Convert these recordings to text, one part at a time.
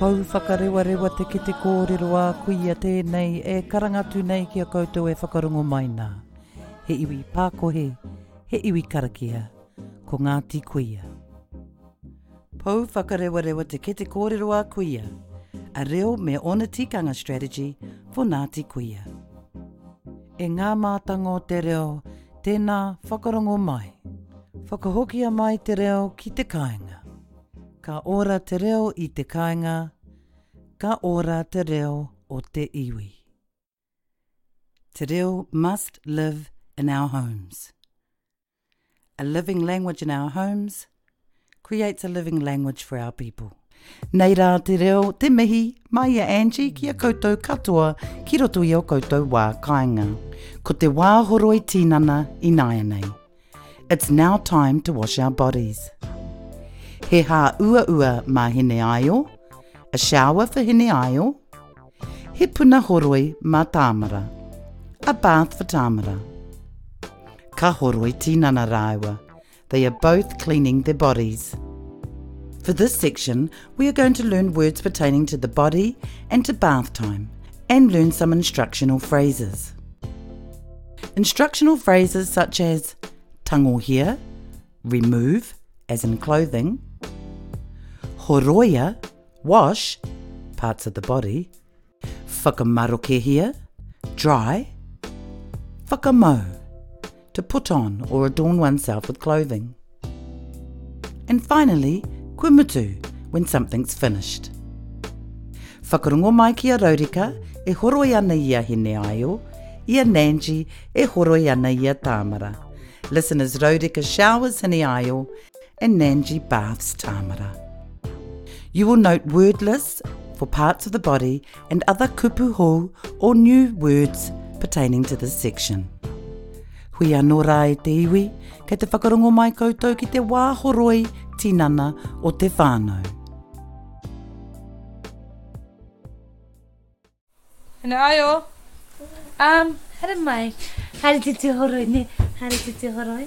pau whakarewarewa te ki te kōrero a kuia tēnei e karangatū nei ki a koutou e whakarongo mai nā. He iwi pākohe, he iwi karakia, ko Ngāti Kuia. Pau whakarewarewa te ki kōrero a kuia, a reo me ona tikanga strategy for Ngāti Kuia. E ngā mātango te reo, tēnā whakarongo mai. Whakahokia mai te reo ki te kāinga ka ora te reo i te kāinga, ka ora te reo o te iwi. Te reo must live in our homes. A living language in our homes creates a living language for our people. Nei rā te reo, te mihi, mai a Angie ki a koutou katoa ki roto i o koutou wā kāinga. Ko te wā horoi tīnana i nāianei. It's now time to wash our bodies. he hā ua ua mā hene aio, a shower for hine aio, he puna horoi mā tāmara, a bath for tāmara. Ka horoi tīnana rāua, they are both cleaning their bodies. For this section, we are going to learn words pertaining to the body and to bath time, and learn some instructional phrases. Instructional phrases such as here, remove, as in clothing, Horoia, wash, parts of the body, whakamarokehia, dry, whakamo, to put on or adorn oneself with clothing. And finally, kumutu, when something's finished. Whakarongo mai ki a Raurika e horoi ana ia hine aio, ia Nanji e horoi ana ia Tamara. Listeners Raurika showers hine aio and Nanji baths Tamara. You will note wordless for parts of the body and other kupu hou or new words pertaining to this section. Hui anō rā e te iwi, kei te whakarongo mai koutou ki te wāhoroi tīnana o te whānau. Ano ai o? Um, hara mai, hara te te horoi ne, hara te te horoi.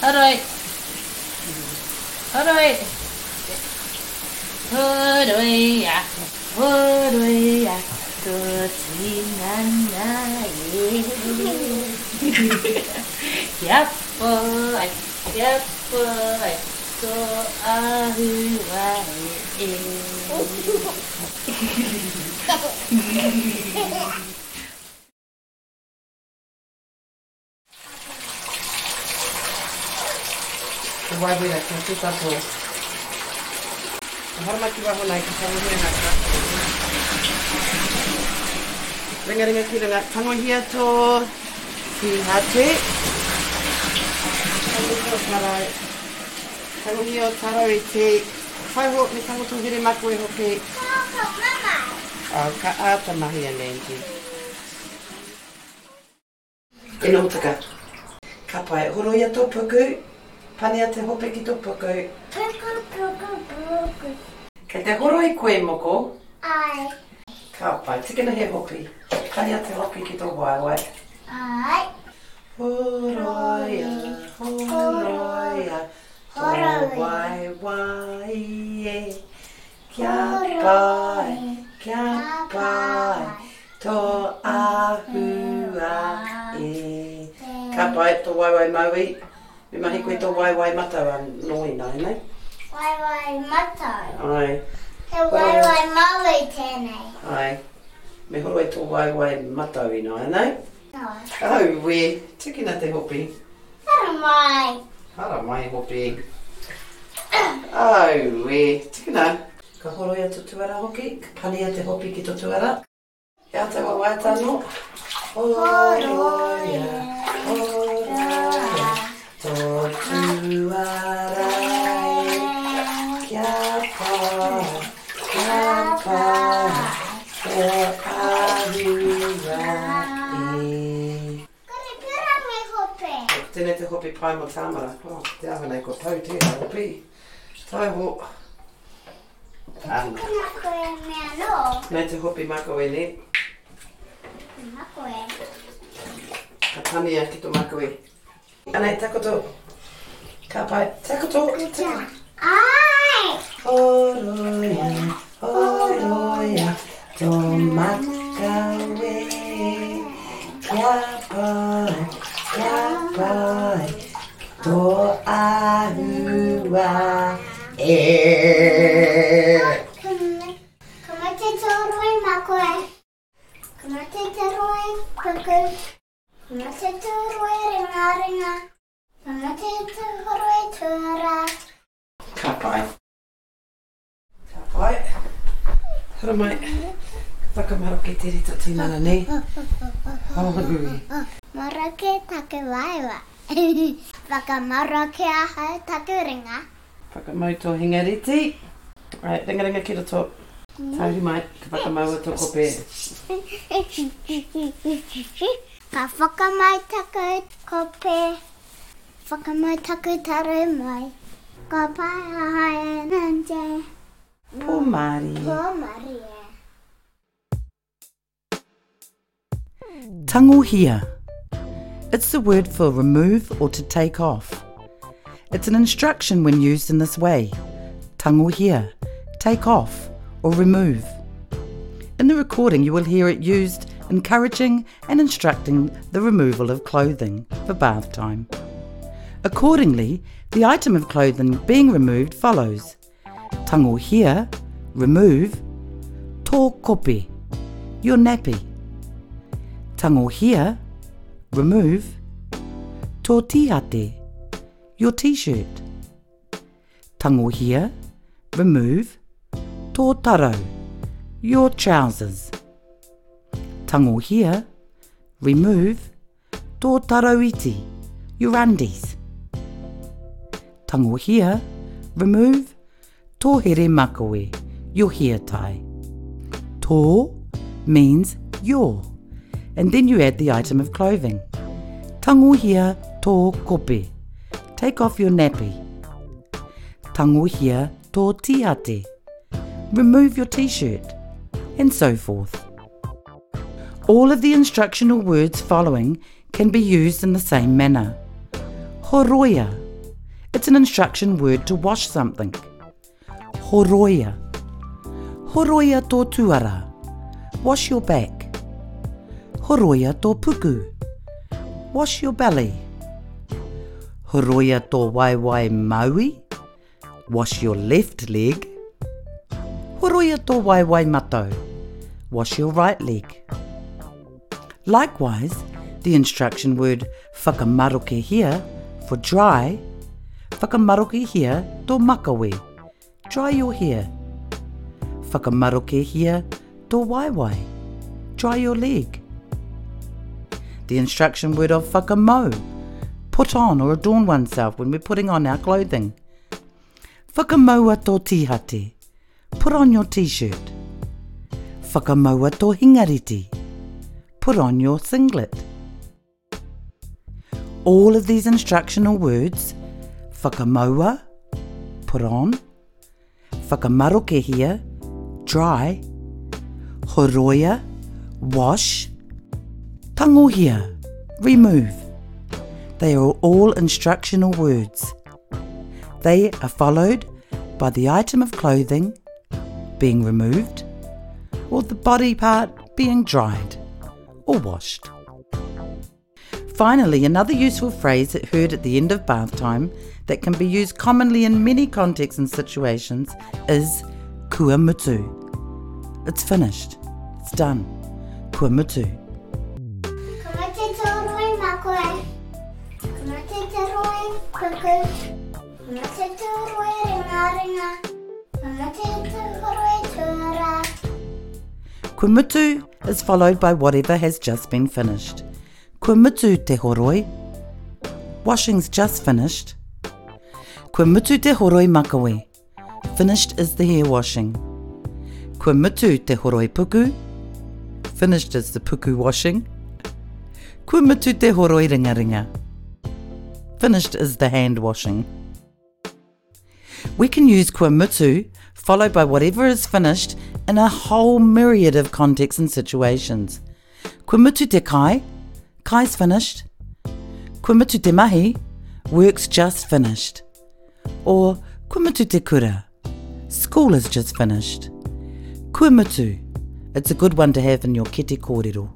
All right. All right. Hodoya, hodoya, totsi nanae. Yappo ai, yappo ai, to ahu wae. ko wa de la tsu ta ko ha ma ki ba ho lai ka sa mo na ka Ringa ringa ki ringa tango hia tō ki hate. Tango hia o tarau. Tango hia o tarau i te whai ho, me tango tōhere maku e hoke. Tango ka āta mahi a nengi. Tēnō taka. Ka pai horo ia tō puku. Tēnō pane a te hope ki tō puka. Puka, puka, puka. Kei te horo i koe moko. Ai. Ka pai, tikina he hope. Pane a te hope ki tō wai wai. Ai. Horoia, horoia, horo wai wai e. Kia pai, kia pai, tō ahua e. Ka pai, tō wai wai maui. Me mahi koe tō wai wai mata wa noi nai nei. Wai wai mata? Ai. He wai wai mawe tēnei. Ai. Me horo e tō wai wai mata wi nai nei. No. Au we, tukina te hopi. Hara mai. Hara mai hopi. Au we, tukina. Ka horo e tō tuara hoki, ka pani a te hopi ki tō tuara. E ata wa wai tāno. oh, Horo. Prima Tamara. Oh, te awa nei ko tau te hau pi. Tau ho. Hupi mako mea no. Nei te hopi mako e ne. Mako e. Ka tani a ki to mako e. Anei, takoto. Ka pai, takoto. Ai! Oroia, oroia, to makawe. Kia pai, kia pai to ahua e. Kama te te roi ma koe. Kama te te roi kuku. Kama te te roi ringa ringa. Kama te te roi tura. Ka pai. Ka pai. Hara mai. Whakamaro ke te rita tīnana nei. Hau hanui. Mora ke take waiwa. Whakamaro ke aha taku ringa. Whakamau tō hinga riti. Right, ringa ringa kira mm. tō. Tauri mai, e ka whakamaua tō kope. ka whakamai taku kope. mai taku taru mai. Ka pai aha e nante. Pō mari. Pō mari e. Tanguhia. Tanguhia. It's the word for remove or to take off. It's an instruction when used in this way here, take off or remove. In the recording, you will hear it used encouraging and instructing the removal of clothing for bath time. Accordingly, the item of clothing being removed follows here, remove, tō kopi, your nappy. here. remove. Tortiate, your t-shirt. Tangohia, remove. Tōtaro, your trousers. Tangohia, remove. Tōtaroiti, your undies. Tangohia, remove. Tōhere makawe, your hair tie. Tō means your. and then you add the item of clothing. Tanguhia tō kope. Take off your nappy. Tanguhia tō tiate. Remove your t-shirt. And so forth. All of the instructional words following can be used in the same manner. Horoia. It's an instruction word to wash something. Horoia. Horoia tō tuara. Wash your back. Horoia tō puku. Wash your belly. Horoia tō waiwai maui. Wash your left leg. Horoia tō waiwai matau. Wash your right leg. Likewise, the instruction word whakamaroke here for dry, whakamaroke here tō makawe. Dry your hair. Whakamaroke here tō waiwai. Dry your leg. The instruction word of fakamoa, put on or adorn oneself when we're putting on our clothing. Fakamoa tō tihati, put on your t-shirt. Fakamoa tō hingariti, put on your singlet. All of these instructional words, fakamoa, put on, whakamarokehia, dry, horoia, wash, Tango here, remove. They are all instructional words. They are followed by the item of clothing being removed, or the body part being dried or washed. Finally, another useful phrase that heard at the end of bath time that can be used commonly in many contexts and situations is kuamutu. It's finished. It's done. Kuamutu. kuku. Ma te tūru e ringa ringa. Ma te tūru Kumutu is followed by whatever has just been finished. Kumutu te horoi. Washing's just finished. Kumutu te horoi makawe. Finished is the hair washing. Kumutu te horoi puku. Finished is the puku washing. Kumutu te horoi ringa ringa. Finished is the hand washing. We can use kuemutsu, followed by whatever is finished, in a whole myriad of contexts and situations. Kuemutsu dekai, kai's finished. te demahi, work's just finished. Or te kura, school is just finished. Kuemutsu, it's a good one to have in your kete kōrero.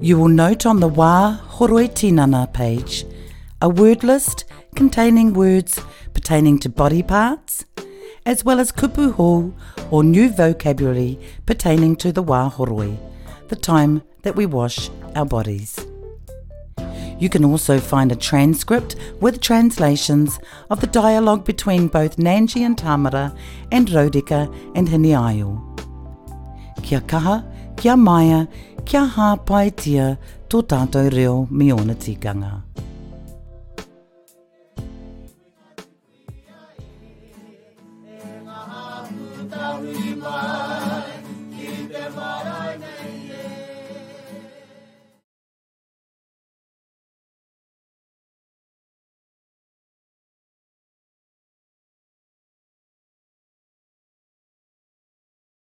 You will note on the Wa Horoi Tinana page a word list containing words pertaining to body parts, as well as kupu hall or new vocabulary pertaining to the wā the time that we wash our bodies. You can also find a transcript with translations of the dialogue between both Nanji and Tamara and Rodika and Hiniayo. Kia kaha, kia maia, kia ha paitia, tō tātou reo mi ona tikanga. We love.